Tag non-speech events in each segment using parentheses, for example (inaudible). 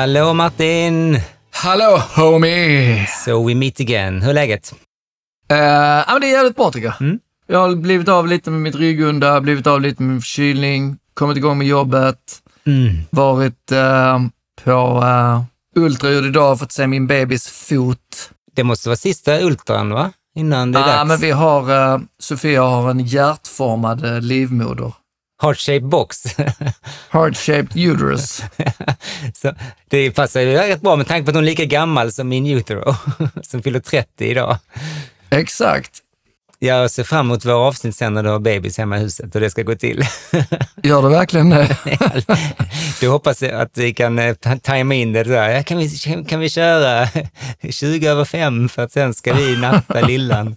Hallå Martin! Hallå homie! So we meet again. Hur är läget? Uh, ja, men det är jävligt bra tycker jag. Mm. Jag har blivit av lite med mitt ryggunda, blivit av lite med min förkylning, kommit igång med jobbet, Mm. varit uh, på uh, ultraljud idag, fått se min bebis fot. Det måste vara sista ultran va? Innan det är Ja, dags. men vi har, uh, Sofia har en hjärtformad livmoder. Heart shape box. (laughs) Heart-shaped uterus. (laughs) Så det passar ju rätt bra med tanke på att hon är lika gammal som min utero, (laughs) som fyller 30 idag. Exakt. Jag ser fram emot våra avsnitt sen när du har bebis hemma i huset och det ska gå till. (laughs) Gör det verkligen det? (laughs) Du hoppas att vi kan eh, ta- tajma in det där. Kan, vi, kan vi köra (laughs) 20 över fem för att sen ska vi natta lillan?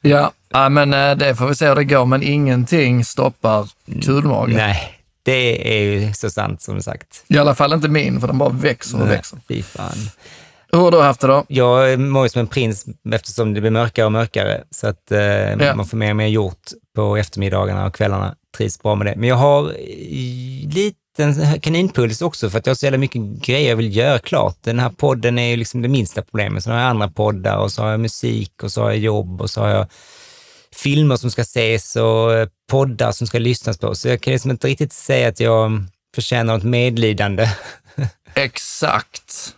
ja. men uh, det får vi se hur det går, men ingenting stoppar kulmagen. Nej, det är ju så sant som sagt. I alla fall inte min, för den bara växer och växer. Fy fan. Hur har du haft det då? Jag mår ju som en prins eftersom det blir mörkare och mörkare. Så att eh, Ja. man får mer och mer gjort på eftermiddagarna och kvällarna. Trivs bra med det. Men jag har eh, liten kaninpuls också för att jag har så jävla mycket grejer jag vill göra klart. Den här podden är ju liksom det minsta problemet. Sen har jag andra poddar och så har jag musik och så har jag jobb och så har jag filmer som ska ses och eh, poddar som ska lyssnas på. Så jag kan liksom inte riktigt säga att jag förtjänar något medlidande. (laughs) Exakt.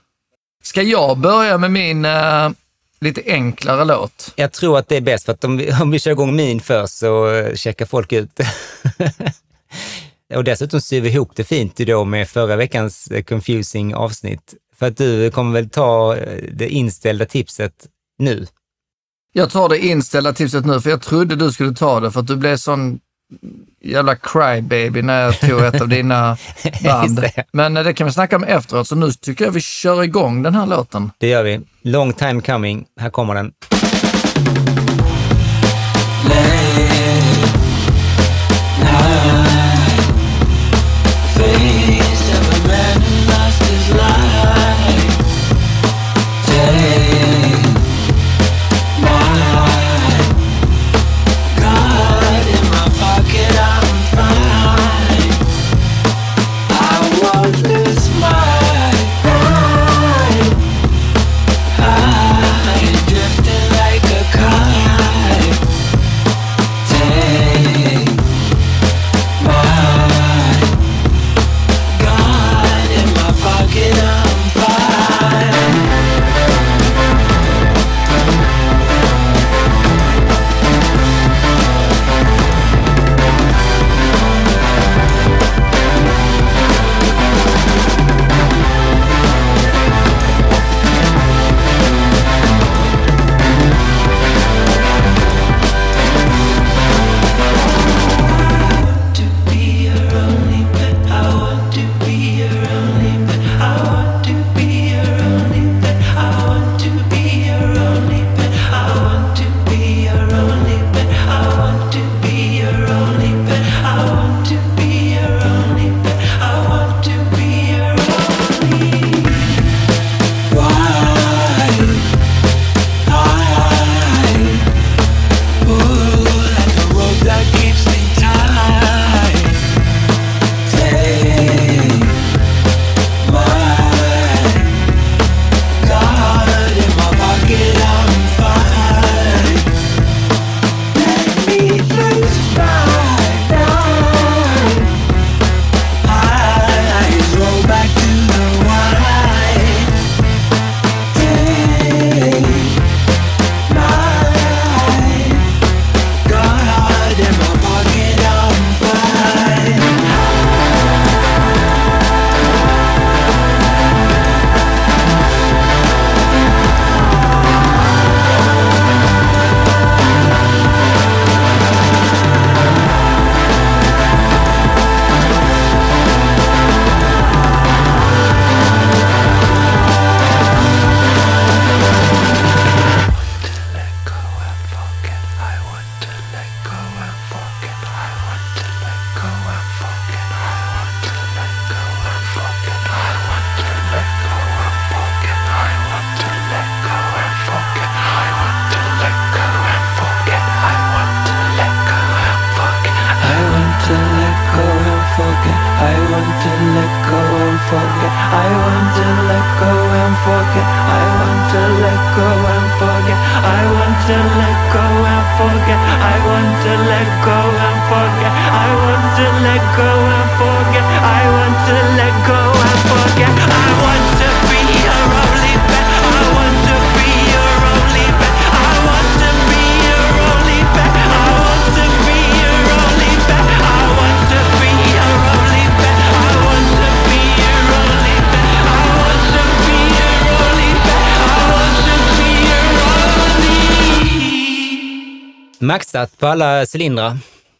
Ska jag börja med min eh, lite enklare låt? Jag tror att det är bäst, för att om vi, (laughs) om vi kör igång min först så eh, checkar folk ut. (laughs) och dessutom syr vi ihop det fint då med förra veckans eh, confusing avsnitt. För att du kommer väl ta eh, det inställda tipset nu? Jag tar det inställda tipset nu, för jag trodde du skulle ta det, för att du blev sån jävla crybaby när jag tog ett av dina (laughs) band. Men eh, det kan vi snacka om efteråt, så nu tycker jag vi kör igång den här låten. Det gör vi. Long time coming. Här kommer den. I want to let go and forget. I want to let go and forget. I want to Maxat på alla cylindrar.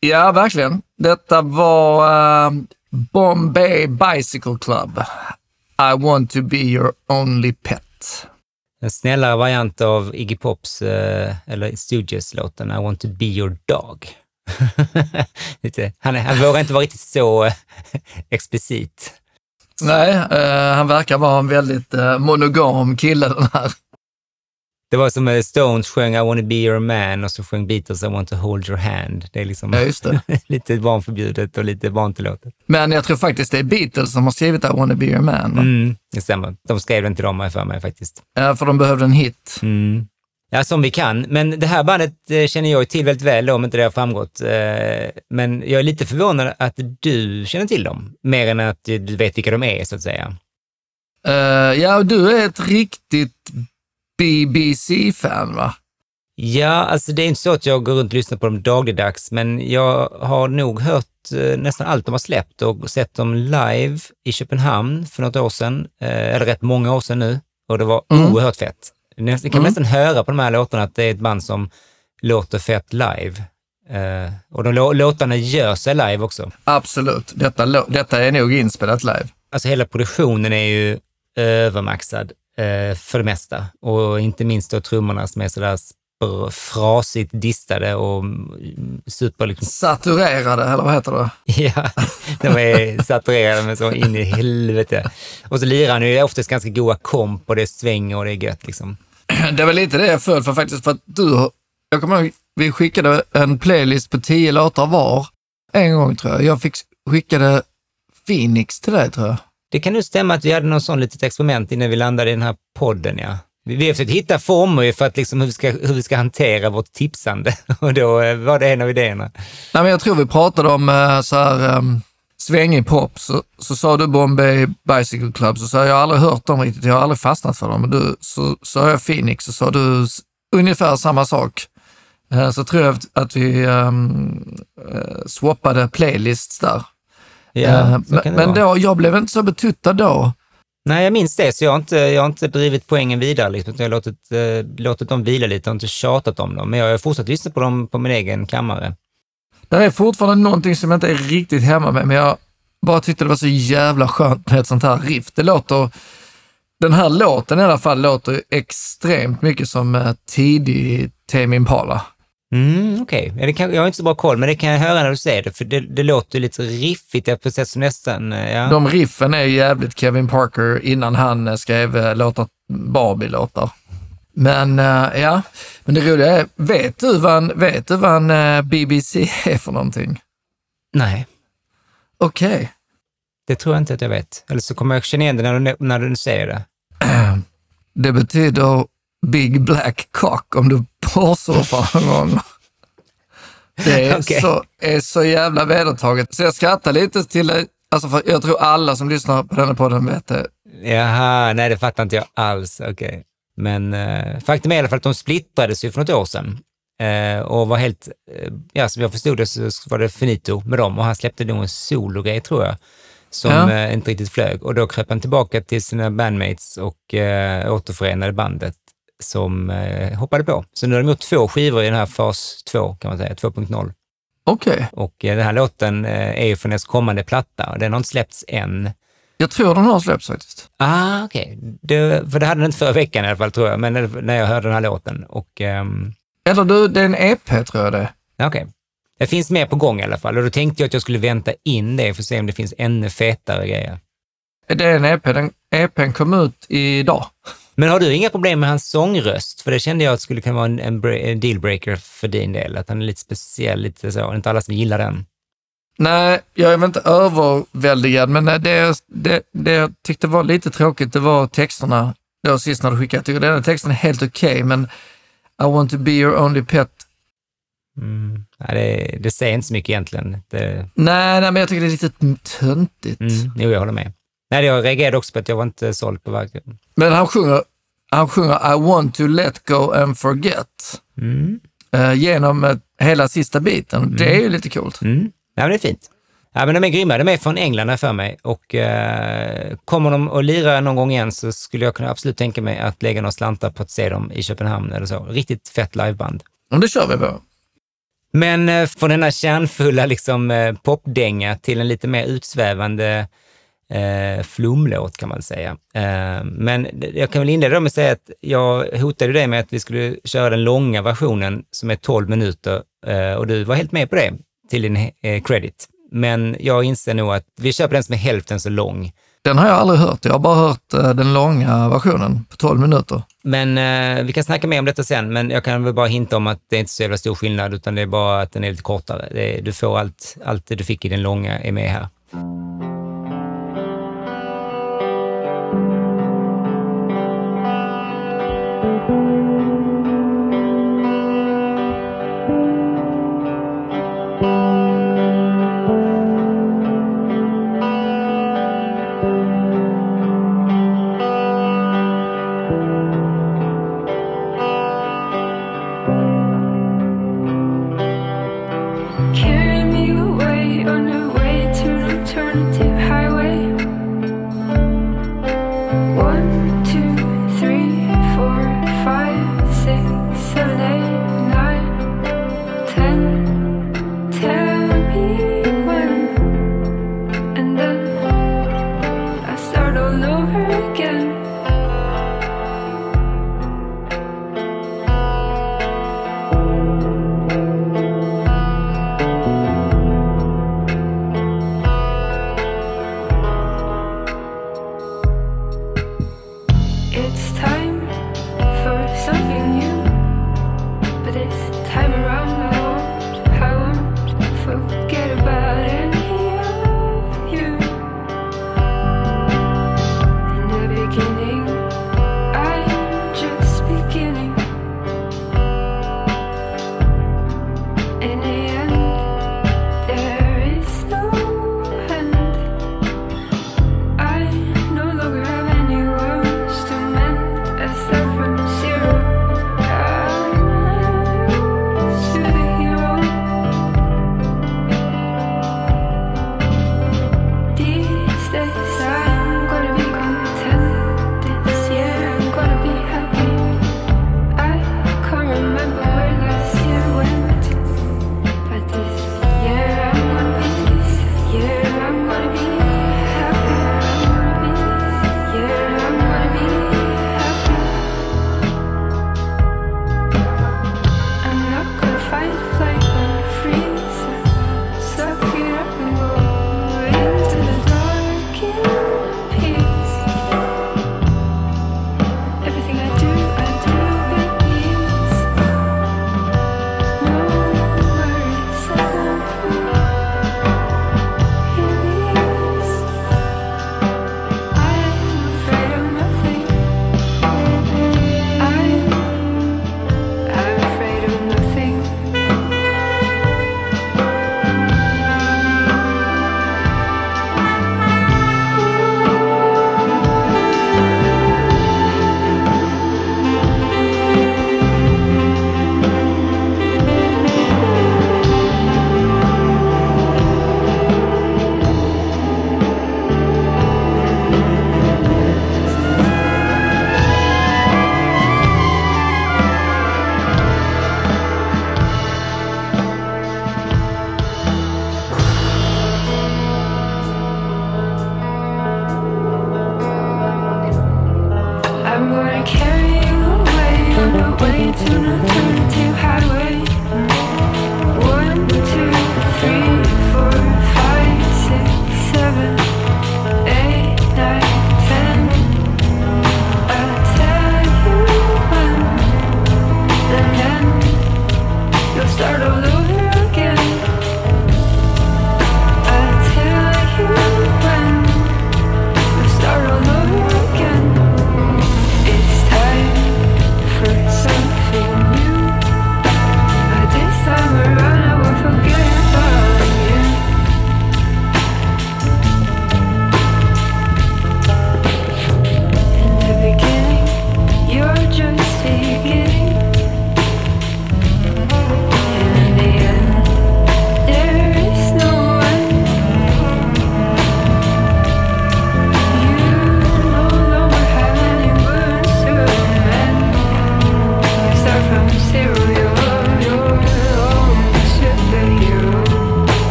Ja, verkligen. Detta var eh, Bombay Bicycle Club. I want to be your only pet. En snällare variant av Iggy Pops, eh, eller Stooges-låten I want to be your dog. (laughs) Han, han vågar inte vara riktigt så eh, explicit. Nej, eh, han verkar vara en väldigt monogam kille den här. Det var som eh, Stones sjöng I want to be your man och så sjöng Beatles I want to hold your hand. Det är liksom Ja, just det. (laughs) lite barnförbjudet och lite barntillåtet. Men jag tror faktiskt det är Beatles som har skrivit I wanna be your man. va? Mm, det stämmer. De skrev den till dem har för mig faktiskt. Eh, för de behövde en hit. Mm. Ja, som vi kan. Men det här bandet eh, känner jag till väldigt väl, om inte det har framgått. Eh, Men jag är lite förvånad att du känner till dem, mer än att du vet vilka de är, så att säga. Eh, ja, du är ett riktigt BBC-fan va? Ja, alltså det är inte så att jag går runt och lyssnar på dem dagligdags, men jag har nog hört eh, nästan allt de har släppt och sett dem live i Köpenhamn för något år sedan, eh, eller rätt många år sedan nu, och det var Mm. oerhört fett. Ni kan Mm. nästan höra på de här låtarna att det är ett band som låter fett live. Eh, och de lå- låtarna gör sig live också. Absolut. Detta, detta är nog inspelat live. Alltså hela produktionen är ju övermaxad eh, för det mesta. Och inte minst då trummorna som är sådär frasigt distade och mm, super liksom, Saturerade, eller vad heter det? (laughs) ja, de är saturerade med så in i helvete. Och så lirar han ju oftast ganska goa komp och det svänger och det är gött liksom. (clears throat) Det var lite det jag föll för faktiskt, för att du, jag kommer ihåg, vi skickade en playlist på tio låtar var en gång tror jag. Jag fick skickade Phoenix till dig tror jag. Det kan nog stämma att vi hade någon sån litet experiment innan vi landade i den här podden, ja. Vi vi har försökt hitta former för att liksom hur, vi ska, hur vi ska hantera vårt tipsande (laughs) och då eh, var det en av idéerna. Nej, men jag tror vi pratade om eh, så här ehm, um, svängig pop, så, så sa du Bombay Bicycle Club, så sa jag, jag har aldrig hört dem riktigt, jag har aldrig fastnat för dem. Men du, så sa jag Phoenix, så sa du ungefär samma sak. Uh, så tror jag att, att vi um, uh, swappade playlists där. Ja, Eh, men men då, jag blev inte så betuttad då. Nej, jag minns det, så jag har inte, jag har inte drivit poängen vidare. Liksom. Jag har låtit, eh, låtit dem vila lite och inte tjatat om dem. Men jag har fortsatt lyssna på dem på min egen kammare. Det är fortfarande någonting som jag inte är riktigt hemma med, men jag bara tyckte det var så jävla skönt med ett sånt här riff. Det låter, den här låten i alla fall låter extremt mycket som eh, tidig Tame Impala. Mm, Okej, kan- jag har inte så bra koll, men det kan jag höra när du säger det, för det, det låter lite riffigt på ett sätt som nästan... eh, Ja. De riffen är jävligt Kevin Parker innan han eh, skrev eh, låtar, Barbie-låtar. Men ja, men det roliga är, vet du vad vet du vad en BBC är för någonting? Nej, Okej. det tror jag inte att jag vet. Eller så kommer jag känna igen det när du, när du säger det. (clears throat) Det betyder Big Black Cock om du porrsurfar någon. Det är, (laughs) Okej. så, är så jävla vedertaget. Så jag skrattar lite till det. Alltså för jag tror alla som lyssnar på denna podden vet det. Jaha, nej det fattar inte jag alls. Okej. Men eh, faktum är i alla fall att de splittrades ju för något år sedan. Eh, och var helt, eh, ja som jag förstod det så var det finito med dem och han släppte nog en sologrej tror jag. Som Ja. eh, inte riktigt flög. Och då kröp han tillbaka till sina bandmates och eh, återförenade bandet som eh, hoppade på. Så nu har de gjort två skivor i den här fas 2 kan man säga, 2.0. Okej, Och eh, den här låten eh, är ju från deras kommande platta och den har inte släppts än. jag tror den har släppts faktiskt. Ah, okej. Det- För det hade den inte förra veckan i alla fall, tror jag, men när jag hörde den här låten. Och ehm, Eller du, det är en EP tror jag det okej. Det finns mer på gång i alla fall och då tänkte jag att jag skulle vänta in det för att se om det finns ännu fetare grejer. Det är en EP. Den EPn kom ut idag. Men har du inga problem med hans sångröst? För det kände jag att skulle kunna vara en, en, dealbreaker för din del, att han är lite speciell, lite så, inte alla som gillar den. Nej, jag är väl inte överväldigad, men det, det, det jag tyckte var lite tråkigt, det var texterna. då sist när du skickade. Jag tycker den här texten är helt okej, men I want to be your only pet. Mm. Ja, det, det säger inte så mycket egentligen. Det, Nej, nej, men jag tycker det är lite töntigt. mm, jo, jag håller med. Nej, jag reagerade också på att jag var inte såld på verken. Men han sjunger, han sjunger I want to let go and forget Mm. eh, genom eh, hela sista biten. Det är ju lite coolt. Mm. Ja, men det är fint. Ja, men de är grymma. De är från England för mig och eh, kommer de att lira någon gång igen så skulle jag kunna absolut tänka mig att lägga några slantar på att se dem i Köpenhamn eller så. Riktigt fett liveband. Men det kör vi på. Men eh, från denna kärnfulla liksom, eh, popdänga till en lite mer utsvävande eh, flumlåt kan man säga. Eh, men jag kan väl inleda med att säga att jag hotade dig med att vi skulle köra den långa versionen som är 12 minuter eh, och du var helt med på det till din eh, credit. Men jag inser nog att vi på den som är hälften så lång. Den har jag aldrig hört. Jag har bara hört eh, den långa versionen på 12 minuter. Men eh, vi kan snacka mer om detta sen, men jag kan väl bara hinta om att det är inte så jävla stor skillnad, utan det är bara att den är lite kortare. Det, du får allt, allt det du fick i den långa är med här.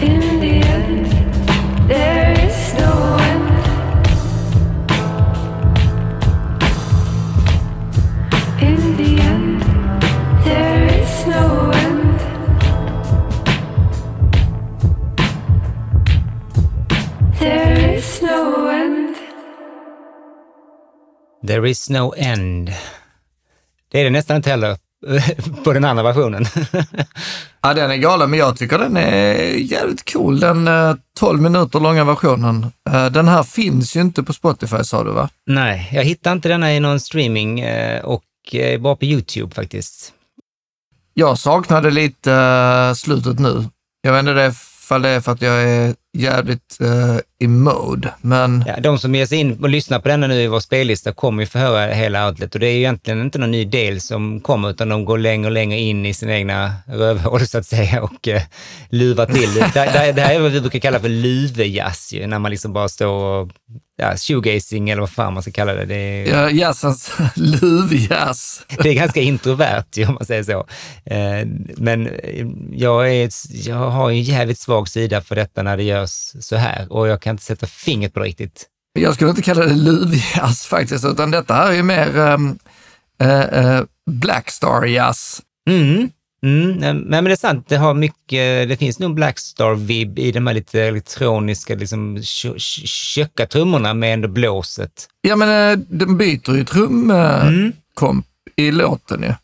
In the end, there is no end. In the end, there is no end. There is no end. There is no end. Det är det nästan inte heller (laughs) på den andra versionen. (laughs) Ja, den är galen, men jag tycker den är jävligt cool, den eh, 12 minuter långa versionen. Eh, den här finns ju inte på Spotify sa du va? Nej, jag hittar inte denna i någon streaming eh, och eh, bara på YouTube faktiskt. Jag saknade lite eh, slutet nu. Jag vet inte det ifall det är för att jag är jävligt eh, i mode, men Ja, de som ger sig in och lyssnar på denna nu i vår spellista kommer ju få höra hela outlet och det är ju egentligen inte någon ny del som kommer utan de går längre och längre in i sina egna rövhål så att säga och eh, luvar till. (laughs) det, det, det här är vad vi brukar kalla för luvejazz ju, när man liksom bara står och ja, shoegazing eller vad fan man ska kalla det. Det är, ja, jazzens (laughs) luvjazz. det är ganska introvert ju, om man säger så. Eh, men jag, är, jag har en jävligt svag sida för detta när det görs så här och jag kan inte sätta fingret på det riktigt. Jag skulle inte kalla det luvjazz faktiskt, utan detta här är ju mer um, uh, Blackstar-jazz. Mm. Mm, nej, men det är sant, det har mycket, det finns nog Blackstar-vibb i de här lite elektroniska, liksom tjocka trummorna med ändå blåset. Ja, men uh, den byter ju trumkomp i låten ju.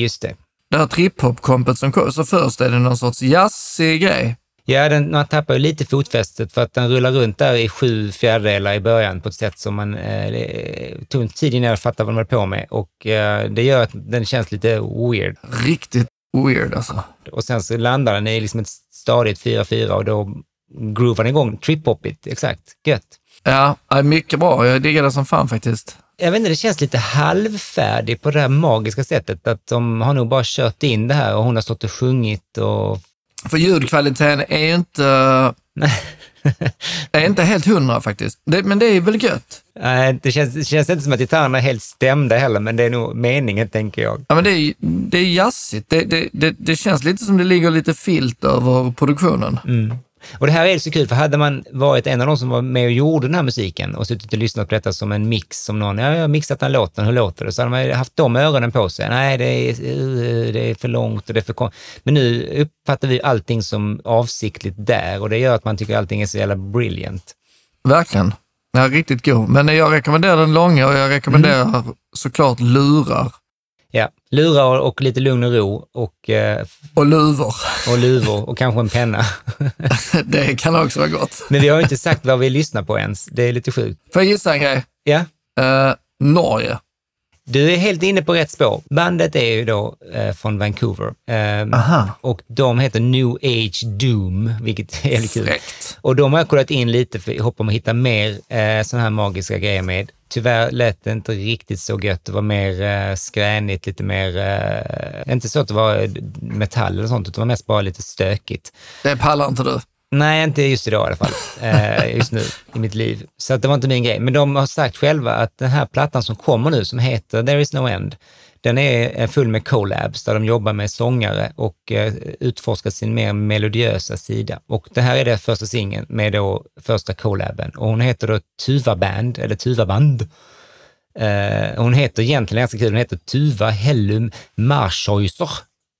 Just det. Det här trip-hop-kompet som kom, så först är det någon sorts jazzig grej. Ja, den, man tappar ju lite fotfästet för att den rullar runt där i sju fjärdedelar i början på ett sätt som man eh, tog tid innan jag fattade vad de höll på med och eh, det gör att den känns lite weird. Riktigt weird alltså. Och sen så landar den i liksom ett stadigt 4-4 och då groovar den igång, trip-hoppigt, exakt, gött. Ja, ja, mycket bra. Jag diggar det som fan faktiskt. jag vet inte, det känns lite halvfärdig på det här magiska sättet. Att de har nog bara kört in det här och hon har stått och sjungit och... För ljudkvaliteten är inte, är inte helt hundra faktiskt. Det, men det är väl gött. Nej, det känns, det känns inte som att gitarrerna är helt stämda heller, men det är nog meningen, tänker jag. Ja, men det är, det är jazzigt. Det, det, det, det känns lite som det ligger lite filt över produktionen. Och det här är så kul, för hade man varit en av de som var med och gjorde den här musiken och suttit och lyssnat på detta som en mix, som någon, ja, jag har mixat den låten, hur låter det? Så hade man haft de öronen på sig. Nej, det är, uh, det är för långt och det är för kon-" Men nu uppfattar vi allting som avsiktligt där och det gör att man tycker allting är så jävla brilliant. Verkligen. Ja, riktigt god. Men jag rekommenderar den långa och jag rekommenderar Mm. såklart lurar lurar och lite lugn och ro och, eh, och luvor. och luvor och kanske en penna. (laughs) det kan också vara gott. Men vi har ju inte sagt vad vi lyssnar på ens. Det är lite sjukt. Får jag gissa en grej? Ja, Eh, Norge. Du är helt inne på rätt spår. Bandet är ju då eh, från Vancouver eh, och de heter New Age Doom, vilket är kul. Fräckt. Och de har jag kollat in lite för jag hoppas om att hitta mer eh, sådana här magiska grejer med. Tyvärr lät det inte riktigt så gött. Det var mer eh, skränigt, lite mer, eh, inte så att det var eh, metall eller sånt, utan det var mest bara lite stökigt. Det pallar inte du. Nej, inte just idag i alla fall. (laughs) Eh, just nu i mitt liv. Så att det var inte min grej. Men de har sagt själva att den här plattan som kommer nu, som heter There is no end, den är full med collabs där de jobbar med sångare och eh, utforskar sin mer melodiösa sida. Och det här är det första singeln med då första collaben. Och hon heter då Tuva Band, eller Tuva Band. Eh, hon heter egentligen, ganska kul, hon heter Tuva Hellum Marschhäuser.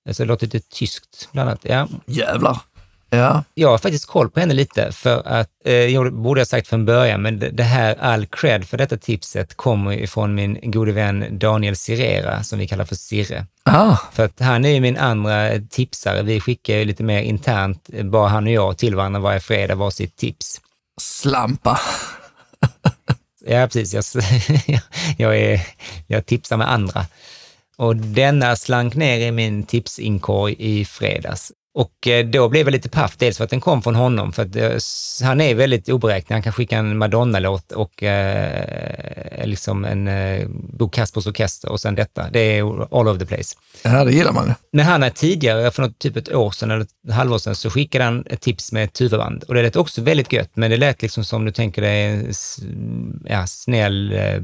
Alltså det låter lite tyskt bland annat. Ja, Jävlar. Ja. jag har faktiskt koll på henne lite för att, eh, jag borde ha sagt från början, men det, det här, all cred för detta tipset kommer ifrån min gode vän Daniel Sirera, som vi kallar för Sirre. Ah, För att han är ju min andra tipsare. Vi skickar ju lite mer internt, eh, bara han och jag, till varandra varje fredag varsitt tips. slampa. (laughs) Ja, precis. Jag, (laughs) jag, är, jag tipsar med andra. Och denna slank ner i min tipsinkorg i fredags. Och eh, då blev jag lite paff, dels för att den kom från honom, för att eh, han är väldigt oberäknelig. Han kan skicka en Madonna-låt och eh, liksom en eh, Bo Kaspers Orkester och sen detta. Det är all over the place. Ja, det gillar man. Men han har tidigare, för något, typ ett år sedan eller ett halvår sedan, så skickade han ett tips med ett tuvaband. Och det lät också väldigt gött, men det lät liksom som du tänker dig ja, snäll eh,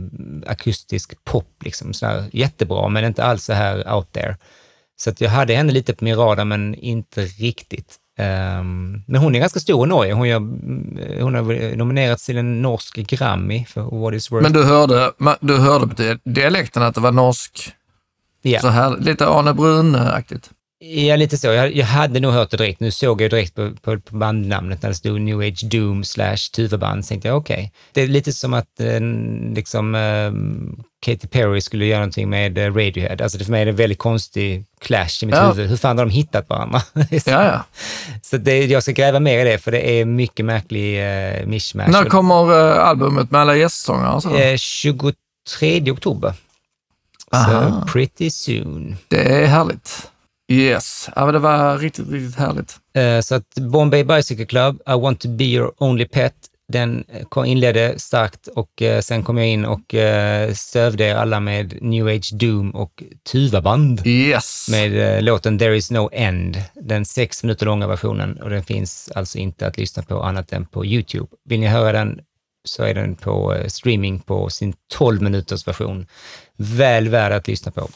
akustisk pop, liksom. Så här, jättebra, men inte alls så här out there. Så jag hade henne lite på min radar, men inte riktigt. Ehm, men hon är ganska stor i Norge. Hon, gör, hon har nominerats till en norsk Grammy för What is worth. Men du hörde, du hörde på di- dialekten att det var norsk, ja. så här, lite Arne Brun-aktigt. Ja, lite så. Jag, jag hade nog hört det direkt. Nu såg jag direkt på, på, på bandnamnet när det stod New Age Doom slash Tuvaband. tänkte jag okej. Det är lite som att eh, liksom eh, Katy Perry skulle göra någonting med eh, Radiohead. Alltså det för mig är det en väldigt konstig clash i mitt Ja. huvud. Hur fan har de hittat varandra? (laughs) Ja, ja. Så det, jag ska gräva mer i det, för det är mycket märklig eh, mishmash. När kommer eh, albumet med alla gästsångare? och så? Eh, 23 oktober. Aha. Så pretty soon. Det är härligt. Yes, ja, det var riktigt, riktigt härligt. Eh, Så att Bombay Bicycle Club, I want to be your only pet, den eh, inledde starkt och eh, sen kom jag in och eh, sövde er alla med New Age Doom och Tuvaband Yes. med eh, låten There is no end, den sex minuter långa versionen och den finns alltså inte att lyssna på annat än på YouTube. Vill ni höra den så är den på streaming på sin 12 minuters version. Väl värd att lyssna på.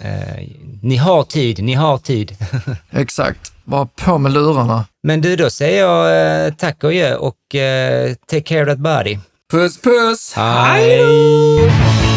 Eh, ni har tid, ni har tid. (laughs) Exakt. Bara på med lurarna. Men du, då säger jag eh, tack och adjö och eh, take care of that body. Puss puss! Hej!